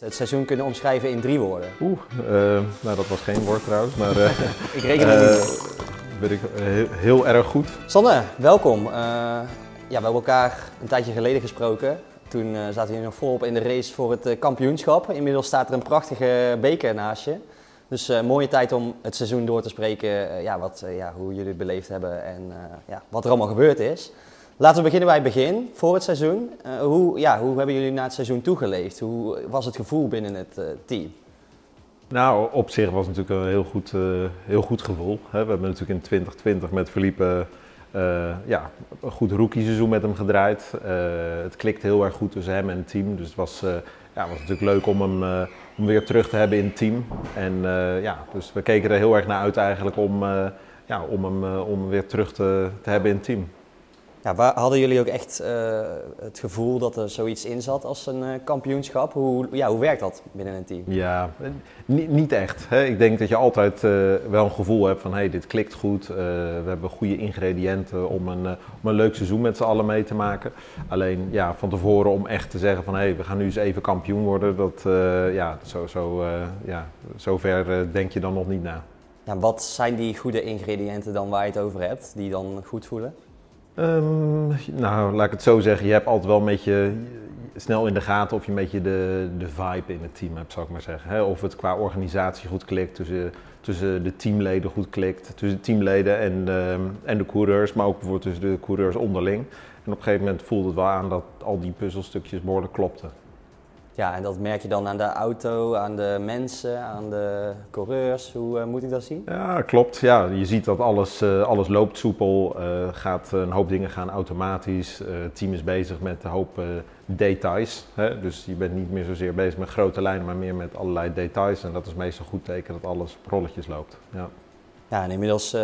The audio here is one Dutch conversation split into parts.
Het seizoen kunnen omschrijven in drie woorden. Oeh, uh, nou dat was geen woord trouwens, maar uh, ik reken het uh, niet. ben ik heel, heel, erg goed. Sander, welkom. ja, we hebben elkaar een tijdje geleden gesproken. Toen zaten jullie nog volop in de race voor het kampioenschap. Inmiddels staat er een prachtige beker naast je. Dus mooie tijd om het seizoen door te spreken, ja, wat, ja, hoe jullie het beleefd hebben en ja, wat er allemaal gebeurd is. Laten we beginnen bij het begin, voor het seizoen. Uh, hoe, ja, hoe hebben jullie naar het seizoen toegeleefd? Hoe was het gevoel binnen het uh, team? Nou, op zich was het natuurlijk een heel goed, uh, heel goed gevoel. Hè. We hebben natuurlijk in 2020 met Philippe ja, een goed rookie-seizoen met hem gedraaid. het klikte heel erg goed tussen hem en het team. Dus het was, ja, was natuurlijk leuk om hem om weer terug te hebben in het team. En ja, dus we keken er heel erg naar uit eigenlijk om, ja, om, hem, om weer terug te, te hebben in het team. Ja, waar, hadden jullie ook echt uh, het gevoel dat er zoiets in zat als een uh, kampioenschap? Hoe, ja, hoe werkt dat binnen een team? Ja, niet, niet echt. Hè. Ik denk dat je altijd uh, wel een gevoel hebt van hey, dit klikt goed. we hebben goede ingrediënten om een, om een leuk seizoen met z'n allen mee te maken. Alleen ja, van tevoren om echt te zeggen van hey, we gaan nu eens even kampioen worden. Dat, ja, zo, zo, ja, zover denk je dan nog niet na. Ja, wat zijn die goede ingrediënten dan waar je het over hebt, die dan goed voelen? Um, nou, laat ik het zo zeggen. Je hebt altijd wel een beetje snel in de gaten of je een beetje de, de vibe in het team hebt, zou ik maar zeggen. Of het qua organisatie goed klikt, tussen, tussen de teamleden goed klikt, tussen de teamleden en, um, en de coureurs, maar ook bijvoorbeeld tussen de coureurs onderling. En op een gegeven moment voelde het wel aan dat al die puzzelstukjes behoorlijk klopten. Ja, en dat merk je dan aan de auto, aan de mensen, aan de coureurs. Hoe uh, moet ik dat zien? Ja, klopt. Ja, je ziet dat alles, uh, alles loopt soepel. Uh, gaat, een hoop dingen gaan automatisch. het team is bezig met een hoop details. Hè? Dus je bent niet meer zozeer bezig met grote lijnen, maar meer met allerlei details. En dat is meestal goed teken dat alles op rolletjes loopt. Ja, ja en inmiddels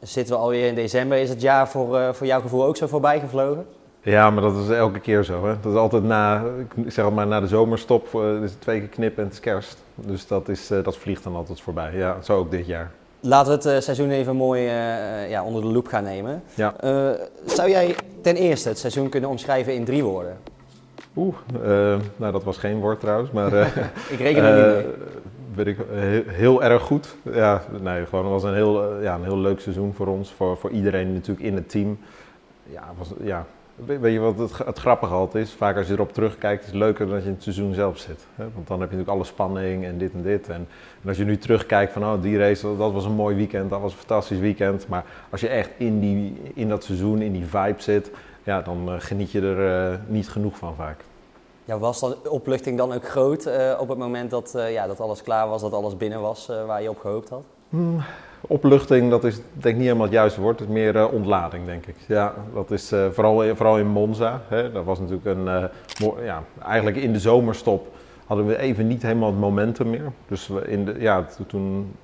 zitten we alweer in december. Is het jaar voor, voor jouw gevoel ook zo voorbij gevlogen? Ja, maar dat is elke keer zo. Hè? Dat is altijd na, ik zeg maar, na de zomerstop, uh, is het twee keer knippen en het is kerst. Dus dat, is, uh, dat vliegt dan altijd voorbij. Ja, zo ook dit jaar. Laten we het uh, seizoen even mooi ja, onder de loep gaan nemen. Ja. zou jij ten eerste het seizoen kunnen omschrijven in drie woorden? Oeh, nou dat was geen woord trouwens, maar... ik reken er niet mee. Ben ik heel, heel, erg goed. Ja, nee, gewoon, het was een heel, ja, een heel leuk seizoen voor ons, voor, voor iedereen natuurlijk in het team. Ja, was, ja, Weet je wat het, het grappige altijd is? Vaak als je erop terugkijkt, is het leuker dan dat je in het seizoen zelf zit. Hè? Want dan heb je natuurlijk alle spanning en dit en dit. En, en als je nu terugkijkt van, oh, die race, dat was een mooi weekend, dat was een fantastisch weekend. Maar als je echt in, die, in dat seizoen, in die vibe zit, ja, dan uh, geniet je er uh, niet genoeg van vaak. Ja, was de opluchting dan ook groot uh, op het moment dat, ja, dat alles klaar was, dat alles binnen was waar je op gehoopt had? Hmm opluchting, dat is denk ik niet helemaal het juiste woord. Het is meer uh, ontlading, denk ik. Ja, dat is uh, vooral, vooral in Monza. Hè. Dat was natuurlijk een, ja, eigenlijk in de zomerstop hadden we even niet helemaal het momentum meer. Dus in de, ja, toen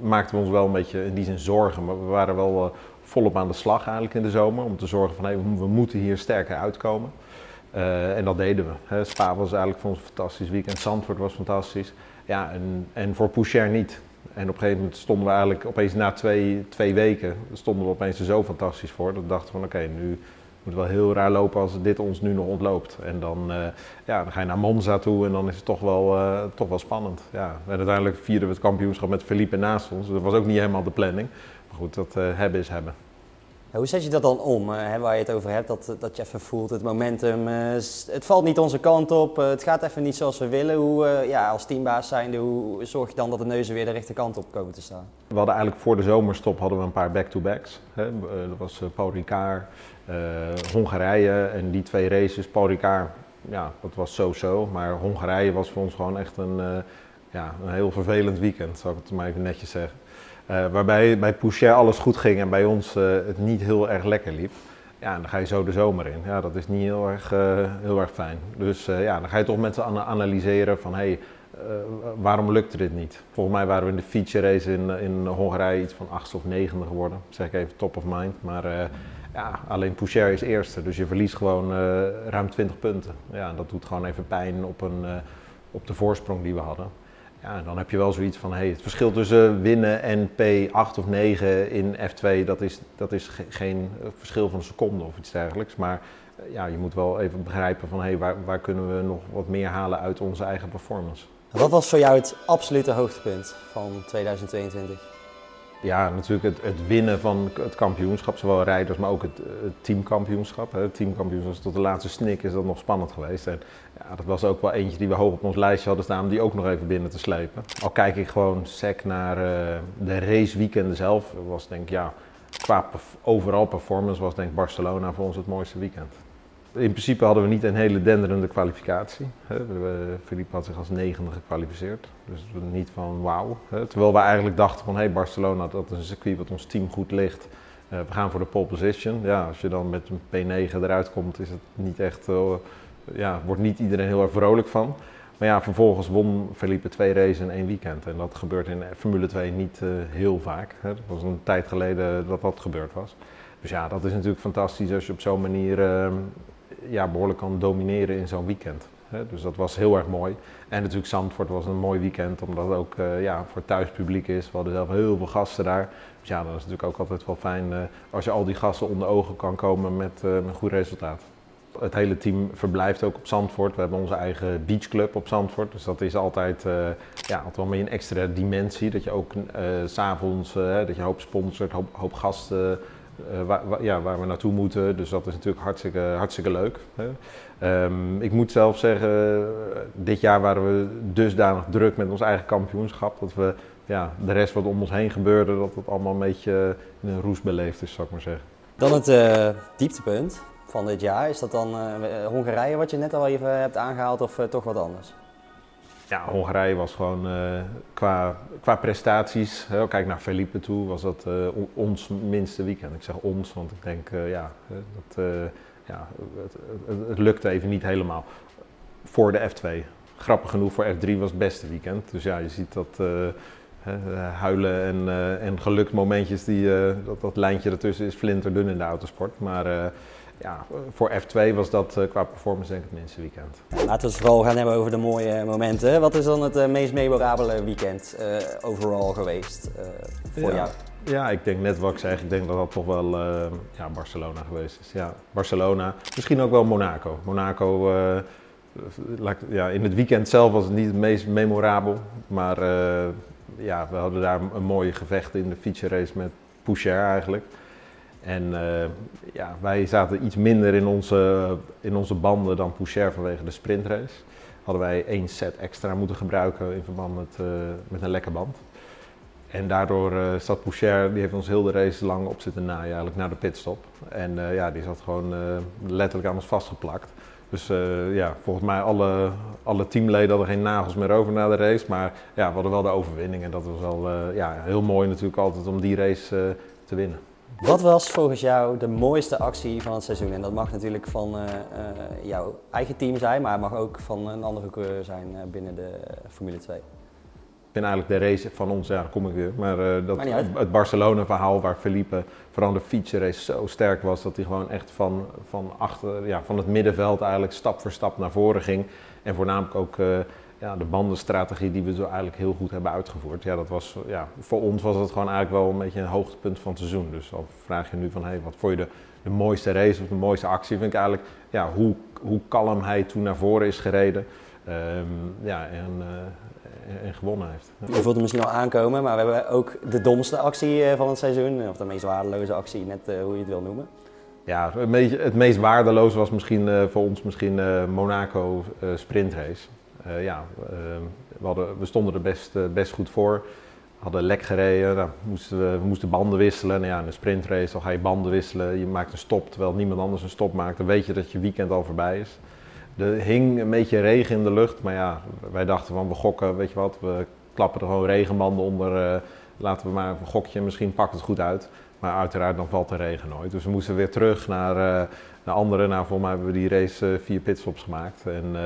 maakten we ons wel een beetje in die zin zorgen. Maar we waren wel volop aan de slag eigenlijk in de zomer. Om te zorgen van we moeten hier sterker uitkomen. en dat deden we. Hè. Spa was eigenlijk voor ons een fantastisch weekend. Zandvoort was fantastisch. Ja, en, en voor Poucher niet. En op een gegeven moment stonden we eigenlijk opeens na twee, twee weken stonden we opeens er zo fantastisch voor. Dat we dachten van oké, nu moet het wel heel raar lopen als dit ons nu nog ontloopt. En dan, uh, ja, dan ga je naar Monza toe en dan is het toch wel, uh, toch wel spannend. Ja. En uiteindelijk vierden we het kampioenschap met Felipe naast ons. Dat was ook niet helemaal de planning. Maar goed, dat uh, hebben is hebben hoe zet je dat dan om, uh, hè, waar je het over hebt, dat, dat je even voelt, het momentum, uh, het valt niet onze kant op, het gaat even niet zoals we willen. Hoe, ja, als teambaas zijnde, hoe zorg je dan dat de neuzen weer de rechterkant op komen te staan? We hadden eigenlijk voor de zomerstop hadden we een paar back-to-backs. Dat was Paul Ricard, Hongarije en die twee races. Paul Ricard, ja, dat was zo-zo, maar Hongarije was voor ons gewoon echt een, ja, een heel vervelend weekend, zou ik het maar even netjes zeggen. Uh, waarbij bij Poucher alles goed ging en bij ons uh, het niet heel erg lekker liep. Ja, dan ga je zo de zomer in. Ja, dat is niet heel erg, uh, heel erg fijn. Dus ja, dan ga je toch met z'n analyseren van hé, hey, waarom lukte dit niet? Volgens mij waren we in de feature race in, in Hongarije iets van achtste of negende geworden. Zeg ik even top of mind. Maar ja, alleen Poucher is eerste, dus je verliest gewoon ruim 20 punten. Ja, dat doet gewoon even pijn op, een, op de voorsprong die we hadden. Ja, dan heb je wel zoiets van, hey, het verschil tussen winnen en P8 of 9 in F2, dat is, dat is geen verschil van een seconde of iets dergelijks. Maar ja, je moet wel even begrijpen van hey, waar, waar kunnen we nog wat meer halen uit onze eigen performance. Wat was voor jou het absolute hoogtepunt van 2022? Ja, natuurlijk het, het, winnen van het kampioenschap, zowel rijders, maar ook het, teamkampioenschap. Het teamkampioenschap tot de laatste snik is dat nog spannend geweest. En ja, dat was ook wel eentje die we hoog op ons lijstje hadden staan om die ook nog even binnen te slepen. Al kijk ik gewoon sec naar uh, de raceweekenden zelf, was denk ja, qua overal performance was denk Barcelona voor ons het mooiste weekend. In principe hadden we niet een hele denderende kwalificatie. Philippe had zich als negende gekwalificeerd. Dus niet van wauw. Terwijl we eigenlijk dachten van hey Barcelona, dat is een circuit wat ons team goed ligt. Eh, we gaan voor de pole position. Ja, als je dan met een P9 eruit komt, is het niet echt, uh, ja, wordt niet iedereen heel erg vrolijk van. Maar ja, vervolgens won Felipe twee races in één weekend. En dat gebeurt in Formule 2 niet uh, heel vaak. Dat was een tijd geleden dat dat gebeurd was. Dus ja, dat is natuurlijk fantastisch als je op zo'n manier ehm, ja, behoorlijk kan domineren in zo'n weekend. Dus dat was heel erg mooi. En natuurlijk Zandvoort was een mooi weekend, omdat het ook uh, ja, voor thuispubliek is. We hadden zelf heel veel gasten daar. Dus ja, dat is natuurlijk ook altijd wel fijn uh, als je al die gasten onder ogen kan komen met, uh, met een goed resultaat. Het hele team verblijft ook op Zandvoort. We hebben onze eigen beachclub op Zandvoort. Dus dat is altijd, ja, altijd wel een extra dimensie. Dat je ook s'avonds, dat je hoop sponsort, hoop gasten uh, waar, ja, waar we naartoe moeten. Dus dat is natuurlijk hartstikke, hartstikke leuk. Hè. Um, ik moet zelf zeggen, dit jaar waren we dusdanig druk met ons eigen kampioenschap. Dat we ja, de rest wat om ons heen gebeurde, dat het allemaal een beetje in een roes beleefd is, zou ik maar zeggen. Dan het uh, dieptepunt van dit jaar. Is dat dan Hongarije, wat je net al even hebt aangehaald, of toch wat anders? Ja, Hongarije was gewoon uh, qua, qua prestaties, hè, kijk naar Felipe toe, was dat uh, ons minste weekend. Ik zeg ons, want ik denk, uh, ja, dat, ja het, lukte even niet helemaal voor de F2. Grappig genoeg, voor F3 was het beste weekend. Dus ja, je ziet dat huilen en, en gelukmomentjes, die, dat, dat lijntje ertussen is flinterdun in de autosport. Maar ja, voor F2 was dat uh, qua performance denk ik het minste weekend. laten we het vooral gaan hebben over de mooie momenten. Wat is dan het uh, meest memorabele weekend uh, overal geweest voor ja. jou? Ja, ik denk net wat ik zeg. Ik denk dat dat toch wel ja, Barcelona geweest is. Ja, Barcelona. Misschien ook wel Monaco. Monaco, ja, in het weekend zelf was het niet het meest memorabel. Maar ja, we hadden daar een mooie gevecht in de feature race met Poucher eigenlijk. En uh, ja, wij zaten iets minder in onze, in onze banden dan Poucher vanwege de sprintrace. Hadden wij één set extra moeten gebruiken in verband met, uh, met een lekke band. En daardoor uh, zat Poucher, die heeft ons heel de race lang op zitten naaien, eigenlijk naar de pitstop. En ja, die zat gewoon letterlijk aan ons vastgeplakt. Dus ja, volgens mij alle, alle teamleden hadden geen nagels meer over na de race. Maar ja, we hadden wel de overwinning en dat was wel ja, heel mooi natuurlijk altijd om die race te winnen. Wat was volgens jou de mooiste actie van het seizoen? En dat mag natuurlijk van uh, uh, jouw eigen team zijn, maar het mag ook van een andere coureur zijn uh, binnen de Formule 2. Ik ben eigenlijk de race van ons, ja, daar kom ik weer. Maar dat, het Barcelona-verhaal waar Felipe vooral de feature race zo sterk was, dat hij gewoon echt van, van, achter, ja, van het middenveld eigenlijk stap voor stap naar voren ging. En voornamelijk ook ja, de bandenstrategie die we zo eigenlijk heel goed hebben uitgevoerd. Ja, dat was, ja, voor ons was het gewoon eigenlijk wel een beetje een hoogtepunt van het seizoen. Dus al vraag je nu van, hey, wat vond je de, de mooiste race of de mooiste actie, vind ik eigenlijk ja, hoe, hoe kalm hij toen naar voren is gereden um, ja, en, uh, en gewonnen heeft. Je voelt het misschien al aankomen, maar we hebben ook de domste actie eh, van het seizoen, of de meest waardeloze actie, net uh, hoe je het wil noemen. Ja, het meest, het meest waardeloze was misschien uh, voor ons misschien Monaco sprintrace. Uh, ja, uh, we, hadden, we, stonden er best, uh, best goed voor. Hadden lek gereden, nou, moesten we, we, moesten banden wisselen. Nou ja, in een sprintrace ga je banden wisselen. Je maakt een stop terwijl niemand anders een stop maakt. Dan weet je dat je weekend al voorbij is. Er hing een beetje regen in de lucht, maar ja, wij dachten van we gokken, weet je wat, we klappen er gewoon regenbanden onder. laten we maar een gokje, misschien pakt het goed uit. Maar uiteraard dan valt de regen nooit. Dus we moesten weer terug naar, naar andere. Nou, mij hebben we die race vier pitstops gemaakt. En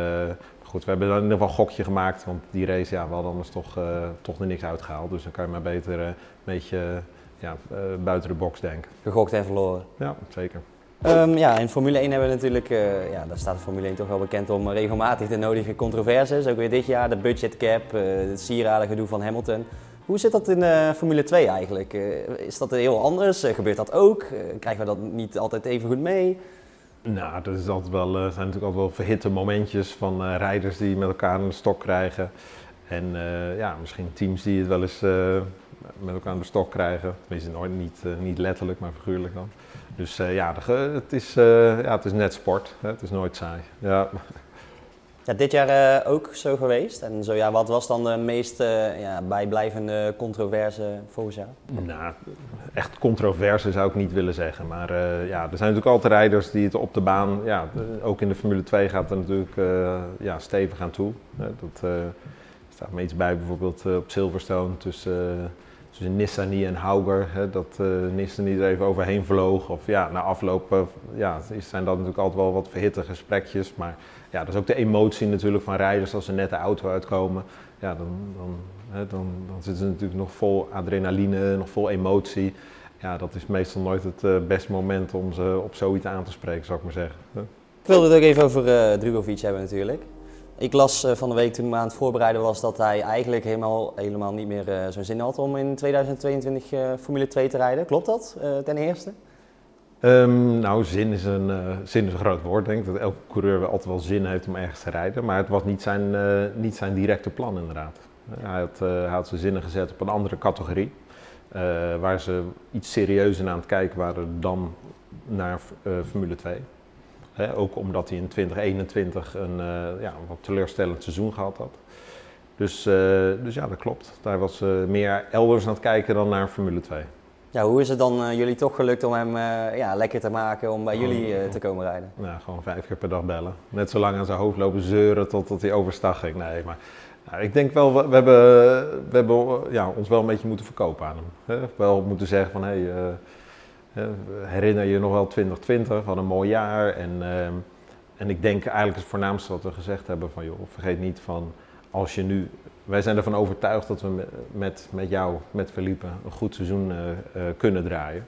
goed, we hebben dan in ieder geval een gokje gemaakt. Want die race, ja, we hadden anders toch, uh, toch er niks uitgehaald. Dus dan kan je maar beter uh, een beetje ja, uh, buiten de box denken. Gegokt en verloren. Ja, zeker. Um, ja, in Formule 1 hebben we natuurlijk, ja, daar staat de Formule 1 toch wel bekend om regelmatig de nodige controverses. Ook weer dit jaar, de budget cap, het sieradengedoe van Hamilton. Hoe zit dat in Formule 2 eigenlijk? is dat heel anders? gebeurt dat ook? krijgen we dat niet altijd even goed mee? Nou, dat is altijd wel, zijn natuurlijk altijd wel verhitte momentjes van rijders die met elkaar een stok krijgen. En ja, misschien teams die het wel eens met elkaar aan de stok krijgen. Tenminste, nooit niet, niet letterlijk, maar figuurlijk dan. Dus ja, het is, ja, het is net sport. Het is nooit saai. Ja. Dit jaar uh, ook zo geweest. En zo, ja, wat was dan de meest uh, ja, bijblijvende controverse volgens jou? Nou, echt controverse zou ik niet willen zeggen. Maar uh, ja, er zijn natuurlijk altijd rijders die het op de baan, ja, ook in de Formule 2 gaat er natuurlijk ja, stevig aan toe. dat staat me iets bij bijvoorbeeld op Silverstone tussen tussen Nissany en Hauger, hè, dat uh, Nissany er even overheen vloog. Of ja, na afloop uh, ja, zijn dat natuurlijk altijd wel wat verhitte gesprekjes. Maar ja, dat is ook de emotie natuurlijk van rijders als ze net de auto uitkomen. Ja, dan, dan, hè, dan, dan zitten ze natuurlijk nog vol adrenaline, nog vol emotie. Ja, dat is meestal nooit het uh, beste moment om ze op zoiets aan te spreken, zou ik maar zeggen. Ik wilde het ook even over Drugovic hebben natuurlijk. Ik las uh, van de week toen ik me aan het voorbereiden was dat hij eigenlijk helemaal, helemaal niet meer uh, zo'n zin had om in 2022 uh, Formule 2 te rijden. Klopt dat ten eerste? Um, nou, zin is, een, zin is een groot woord. denk ik dat elke coureur altijd wel zin heeft om ergens te rijden. Maar het was niet zijn, niet zijn directe plan inderdaad. Hij had, hij had zijn zinnen gezet op een andere categorie. waar ze iets serieuzer aan het kijken waren dan naar Formule 2 ook omdat hij in 2021 een uh, ja, wat teleurstellend seizoen gehad had. Dus, uh, dus ja, dat klopt. Daar was uh, meer elders aan het kijken dan naar Formule 2. Ja, hoe is het dan jullie toch gelukt om hem ja, lekker te maken om bij oh, jullie te komen rijden? Nou, gewoon vijf keer per dag bellen. Net zo lang aan zijn hoofd lopen zeuren totdat hij overstag ging. Nee, maar nou, ik denk wel, we, we hebben, we hebben ja, ons wel een beetje moeten verkopen aan hem. Hè? Wel moeten zeggen van, hé, hey, herinner je nog wel 2020, van een mooi jaar. En, ehm, en ik denk eigenlijk het voornaamste wat we gezegd hebben van joh, vergeet niet van als je nu, wij zijn ervan overtuigd dat we met, met jou, met Felipe, een goed seizoen uh, uh, kunnen draaien.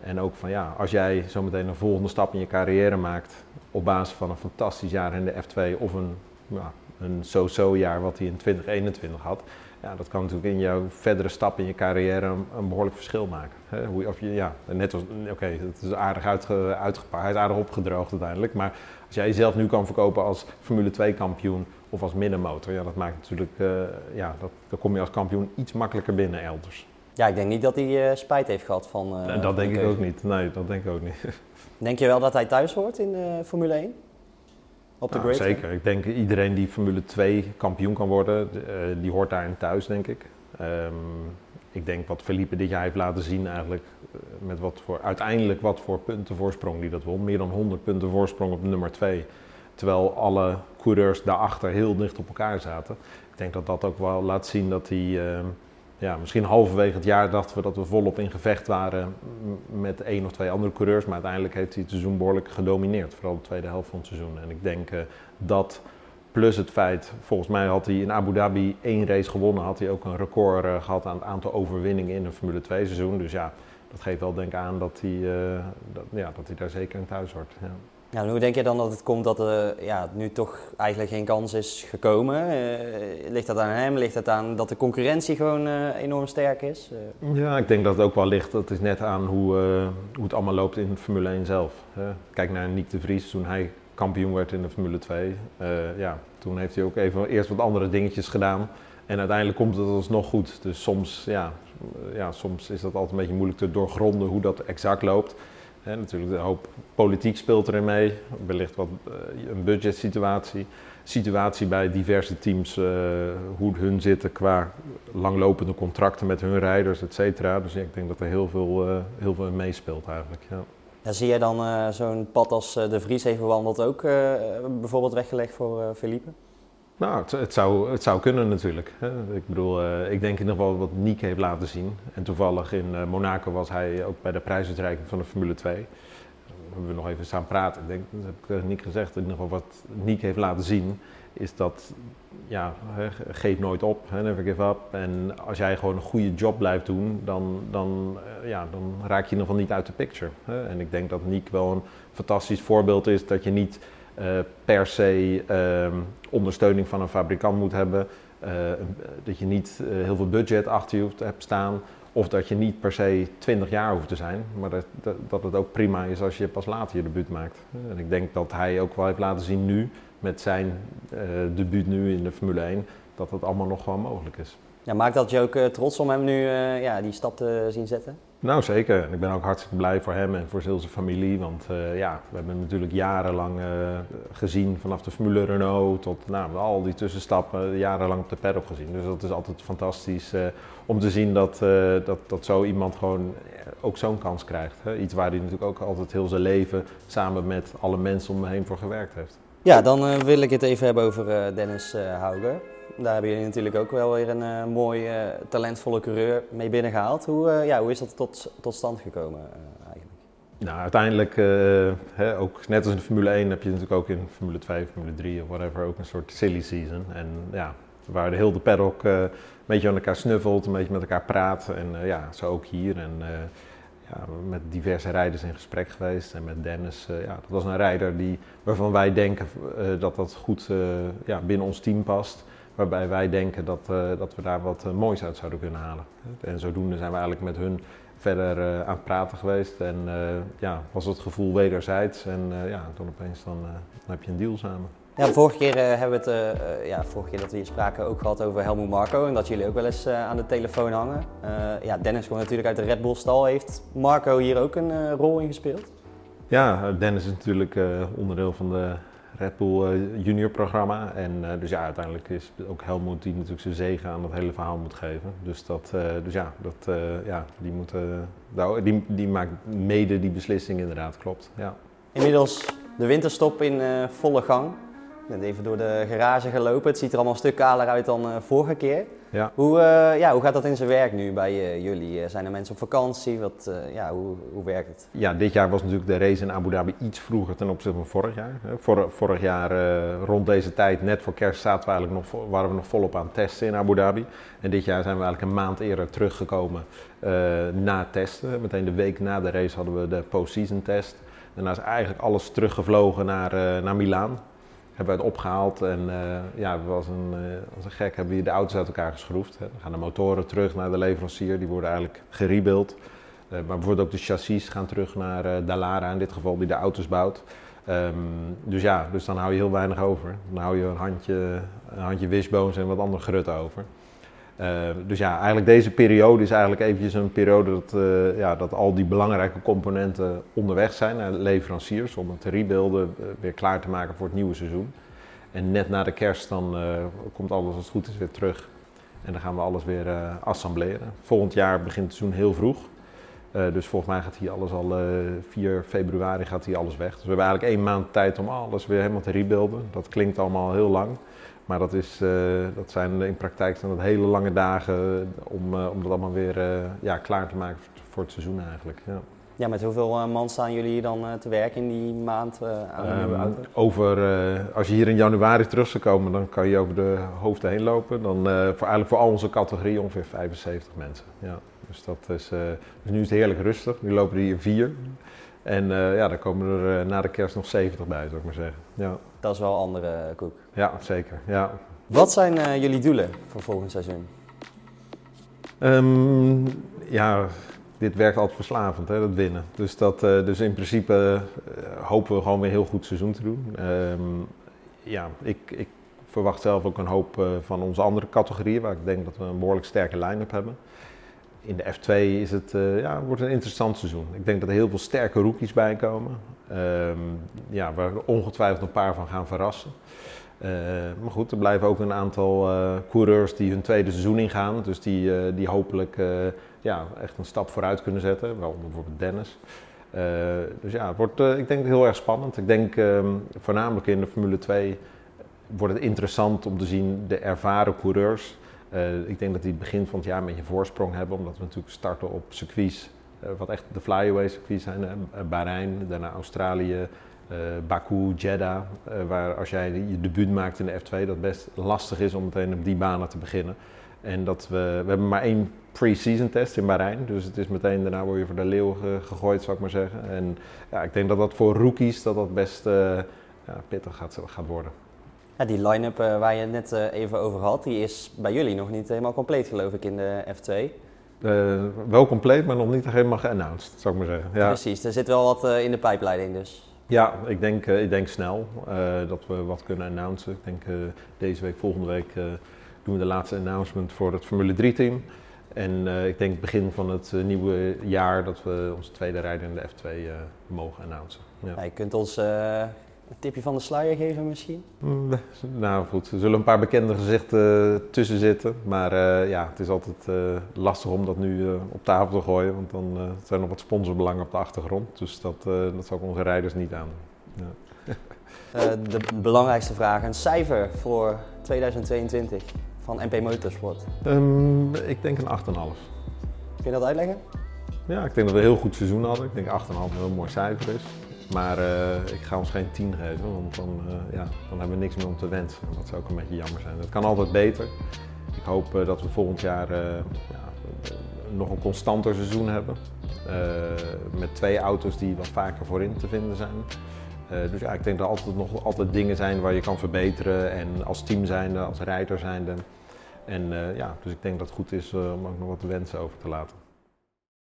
En ook van ja, als jij zometeen een volgende stap in je carrière maakt op basis van een fantastisch jaar in de F2 of een, ja, een so-so jaar wat hij in 2021 had, ja, dat kan natuurlijk in jouw verdere stap in je carrière een, een behoorlijk verschil maken. Hè? Hoe, of je, ja, net als, oké, het is aardig uitge, uitgepakt, hij is aardig opgedroogd uiteindelijk. Maar als jij jezelf nu kan verkopen als Formule 2 kampioen of als middenmotor, ja, dat maakt natuurlijk, uh, ja, dat, dan kom je als kampioen iets makkelijker binnen elders. Ja, ik denk niet dat hij uh, spijt heeft gehad van. Uh, dat denk ik ook niet. Nee, dat denk ik ook niet. Denk je wel dat hij thuis hoort in Formule 1? Op de nou, Zeker. Ik denk iedereen die Formule 2 kampioen kan worden, uh, die hoort daarin thuis, denk ik. Um, ik denk wat Felipe dit jaar heeft laten zien eigenlijk, uh, met wat voor, uiteindelijk wat voor punten voorsprong die dat won. Meer dan 100 punten voorsprong op nummer 2. Terwijl alle coureurs daarachter heel dicht op elkaar zaten. Ik denk dat dat ook wel laat zien dat hij... Uh, ja, misschien halverwege het jaar dachten we dat we volop in gevecht waren met één of twee andere coureurs. Maar uiteindelijk heeft hij het seizoen behoorlijk gedomineerd. Vooral de tweede helft van het seizoen. En ik denk uh, dat plus het feit, volgens mij had hij in Abu Dhabi één race gewonnen. Had hij ook een record uh, gehad aan het aantal overwinningen in een Formule 2 seizoen. Dus ja, dat geeft wel denk aan dat hij, uh, dat, ja, dat hij daar zeker in thuis hoort. Ja. Ja, hoe denk je dan dat het komt dat er ja, nu toch eigenlijk geen kans is gekomen? Uh, ligt dat aan hem? Ligt het aan dat de concurrentie gewoon uh, enorm sterk is? Ja, ik denk dat het ook wel ligt. Dat is net aan hoe, hoe het allemaal loopt in Formule 1 zelf. Kijk naar Nick de Vries toen hij kampioen werd in de Formule 2. ja, toen heeft hij ook even eerst wat andere dingetjes gedaan. En uiteindelijk komt het alsnog goed. Dus soms, ja, ja, soms is dat altijd een beetje moeilijk te doorgronden hoe dat exact loopt natuurlijk, een hoop politiek speelt erin mee. Wellicht wat uh, een budgetsituatie. Situatie bij diverse teams, uh, hoe hun zitten qua langlopende contracten met hun rijders, et cetera. Dus ik denk dat er heel veel, uh, heel veel in meespeelt eigenlijk. Ja. Zie jij dan zo'n pad als De Vries heeft bewandeld ook bijvoorbeeld weggelegd voor Philippe? Nou, het, zou, het zou kunnen natuurlijk. Ik bedoel, uh, ik denk in ieder geval wat Niek heeft laten zien. En toevallig in uh, Monaco was hij ook bij de prijsuitreiking van de Formule 2. Daar hebben we nog even staan praten. Ik denk, dat heb ik Niek gezegd, in ieder geval wat Niek heeft laten zien, is dat, ja, geef nooit op, never give up. En als jij gewoon een goede job blijft doen, dan, dan, uh, ja, dan raak je in ieder geval niet uit de picture. En ik denk dat Niek wel een fantastisch voorbeeld is, dat je niet per se uh, ondersteuning van een fabrikant moet hebben. Uh, dat je niet heel veel budget achter je hoeft te hebben staan Of dat je niet per se 20 jaar hoeft te zijn, maar dat, dat, dat het ook prima is als je pas later je debuut maakt. En ik denk dat hij ook wel heeft laten zien nu, met zijn uh, debuut nu in de Formule 1, dat dat allemaal nog gewoon mogelijk is. Ja, maakt dat je ook uh, trots om hem nu uh, ja, die stap te zien zetten? Nou zeker. En ik ben ook hartstikke blij voor hem en voor zijn familie. Want uh, ja, we hebben natuurlijk jarenlang gezien, vanaf de Formule Renault tot nou, al die tussenstappen, jarenlang op de paddock gezien. Dus dat is altijd fantastisch om te zien dat, dat, dat zo iemand gewoon ook zo'n kans krijgt. Hè? Iets waar hij natuurlijk ook altijd heel zijn leven samen met alle mensen om hem heen voor gewerkt heeft. Ja, dan wil ik het even hebben over Dennis Hauger daar hebben jullie natuurlijk ook wel weer een uh, mooi, uh, talentvolle coureur mee binnengehaald. Hoe, uh, ja, hoe is dat tot, tot stand gekomen eigenlijk? Nou, uiteindelijk, hè, ook net als in de Formule 1 heb je natuurlijk ook in Formule 2, Formule 3 of whatever ook een soort silly season. En ja, waar de hele paddock een beetje aan elkaar snuffelt, een beetje met elkaar praat. En ja, zo ook hier. En ja, met diverse rijders in gesprek geweest. En met Dennis, ja, dat was een rijder die, waarvan wij denken dat dat goed ja, binnen ons team past. Waarbij wij denken dat, uh, dat we daar wat uh, moois uit zouden kunnen halen. En zodoende zijn we eigenlijk met hun verder uh, aan het praten geweest. En ja, was het gevoel wederzijds. En ja, toen opeens dan, dan, heb je een deal samen. Ja, vorige keer hebben we het, ja, vorige keer dat we hier spraken ook gehad over Helmoet Marco. En dat jullie ook wel eens aan de telefoon hangen. ja, Dennis komt natuurlijk uit de Red Bull stal. Heeft Marco hier ook een rol in gespeeld? Ja, Dennis is natuurlijk onderdeel van de Red Bull uh, junior programma. En uh, dus ja, uiteindelijk is ook Helmoet die natuurlijk zijn zegen aan dat hele verhaal moet geven. Dus, dat, uh, dus ja, dat, ja die, moet, die, die maakt mede die beslissing inderdaad, klopt. Ja. Inmiddels de winterstop in volle gang. Ik ben even door de garage gelopen. Het ziet er allemaal een stuk kaler uit dan vorige keer. Ja. Hoe, uh, ja, hoe gaat dat in zijn werk nu bij uh, jullie? Uh, zijn er mensen op vakantie? Wat, ja, hoe, hoe werkt het? Ja, dit jaar was natuurlijk de race in Abu Dhabi iets vroeger ten opzichte van vorig jaar. Vor, vorig jaar rond deze tijd, net voor kerst, zaten we eigenlijk nog, waren we nog volop aan het testen in Abu Dhabi. En dit jaar zijn we eigenlijk een maand eerder teruggekomen na testen. Meteen de week na de race hadden we de post-season test. Daarna is eigenlijk alles teruggevlogen naar, naar Milaan hebben we het opgehaald en uh, ja, was een, uh, als een gek hebben we de auto's uit elkaar geschroefd. Hè. Dan gaan de motoren terug naar de leverancier, die worden eigenlijk gerebuild. Uh, maar bijvoorbeeld ook de chassis gaan terug naar Dallara, in dit geval die de auto's bouwt. Um, dus ja, dus dan hou je heel weinig over. Dan hou je een handje, een handje wishbones en wat andere grut over. Uh, dus ja, eigenlijk deze periode is eigenlijk eventjes een periode dat, uh, ja, dat al die belangrijke componenten onderweg zijn naar de leveranciers om het te rebuilden, weer klaar te maken voor het nieuwe seizoen. En net na de kerst dan komt alles als het goed is weer terug en dan gaan we alles weer assembleren. Volgend jaar begint het seizoen heel vroeg. dus volgens mij gaat hier alles al 4 februari gaat hier alles weg. Dus we hebben eigenlijk één maand tijd om alles weer helemaal te rebuilden. Dat klinkt allemaal heel lang. Maar dat, is, uh, dat zijn in praktijk zijn dat hele lange dagen om, uh, om dat allemaal weer uh, ja, klaar te maken voor het seizoen eigenlijk. Ja. Ja, met hoeveel man staan jullie hier dan te werken in die maand aan de nieuwe auto? Over, als je hier in januari terug zou komen, dan kan je over de hoofden heen lopen. Dan voor, eigenlijk voor al onze categorieën ongeveer 75 mensen. Ja. Dus, dat is, dus nu is het heerlijk rustig. Nu lopen er hier vier. En ja, dan komen er na de kerst nog 70 bij, zou ik maar zeggen. Ja dat is wel een andere koek. Ja, zeker. Ja. Wat zijn uh, jullie doelen voor volgend seizoen? Um, ja, dit werkt altijd verslavend, hè, dat winnen. Dus, dat, dus in principe hopen we gewoon weer een heel goed seizoen te doen. Um, ja, ik, ik, verwacht zelf ook een hoop van onze andere categorieën, waar ik denk dat we een behoorlijk sterke line-up hebben in de F2 is het, uh, ja, wordt een interessant seizoen. Ik denk dat er heel veel sterke rookies bij komen. Um, ja, waar ongetwijfeld een paar van gaan verrassen. Uh, maar goed, er blijven ook een aantal uh, coureurs die hun tweede seizoen ingaan. Dus die, die hopelijk ja, echt een stap vooruit kunnen zetten. Wel bijvoorbeeld Dennis. dus ja, het wordt ik denk heel erg spannend. Ik denk um, voornamelijk in de Formule 2 wordt het interessant om te zien de ervaren coureurs uh, ik denk dat die begin van het jaar een beetje voorsprong hebben, omdat we natuurlijk starten op circuits, uh, wat echt de flyaway circuits zijn. Uh, Bahrein, daarna Australië, Baku, Jeddah, waar als jij je debuut maakt in de F2, dat best lastig is om meteen op die banen te beginnen. En dat we, we hebben maar één pre-season test in Bahrein, dus het is meteen daarna word je voor de leeuw gegooid, zou ik maar zeggen. En ja, ik denk dat dat voor rookies dat dat best ja, pittig gaat, gaat worden. Ja, die line-up waar je het net even over had, die is bij jullie nog niet helemaal compleet geloof ik in de F2. Uh, wel compleet, maar nog niet helemaal geannounced, zou ik maar zeggen. Ja. Precies, er zit wel wat in de pijpleiding dus. Ja, ik denk, ik denk snel dat we wat kunnen announcen. Ik denk deze week, volgende week doen we de laatste announcement voor het Formule 3 team. En ik denk begin van het nieuwe jaar dat we onze tweede rijder in de F2 mogen announcen. Ja. ja je kunt ons een tipje van de sluier geven misschien? Mm, nou goed, er zullen een paar bekende gezichten uh, tussen zitten. Maar uh, ja, het is altijd uh, lastig om dat nu op tafel te gooien. Want dan zijn er nog wat sponsorbelangen op de achtergrond. Dus dat, dat zou ik onze rijders niet aan. Ja. de belangrijkste vraag, een cijfer voor 2022 van MP Motorsport? Um, ik denk een 8,5. Kun je dat uitleggen? Ja, ik denk dat we een heel goed seizoen hadden. Ik denk 8,5 een heel mooi cijfer is. Maar uh, ik ga ons geen 10 geven, want dan, uh, ja, dan hebben we niks meer om te wensen. Dat zou ook een beetje jammer zijn. Het kan altijd beter. Ik hoop uh, dat we volgend jaar ja, nog een constanter seizoen hebben. met twee auto's die wat vaker voorin te vinden zijn. dus ja, ik denk dat er altijd nog altijd dingen zijn waar je kan verbeteren. En als team zijnde, als rijder zijnde. En ja, dus ik denk dat het goed is om ook nog wat wensen over te laten.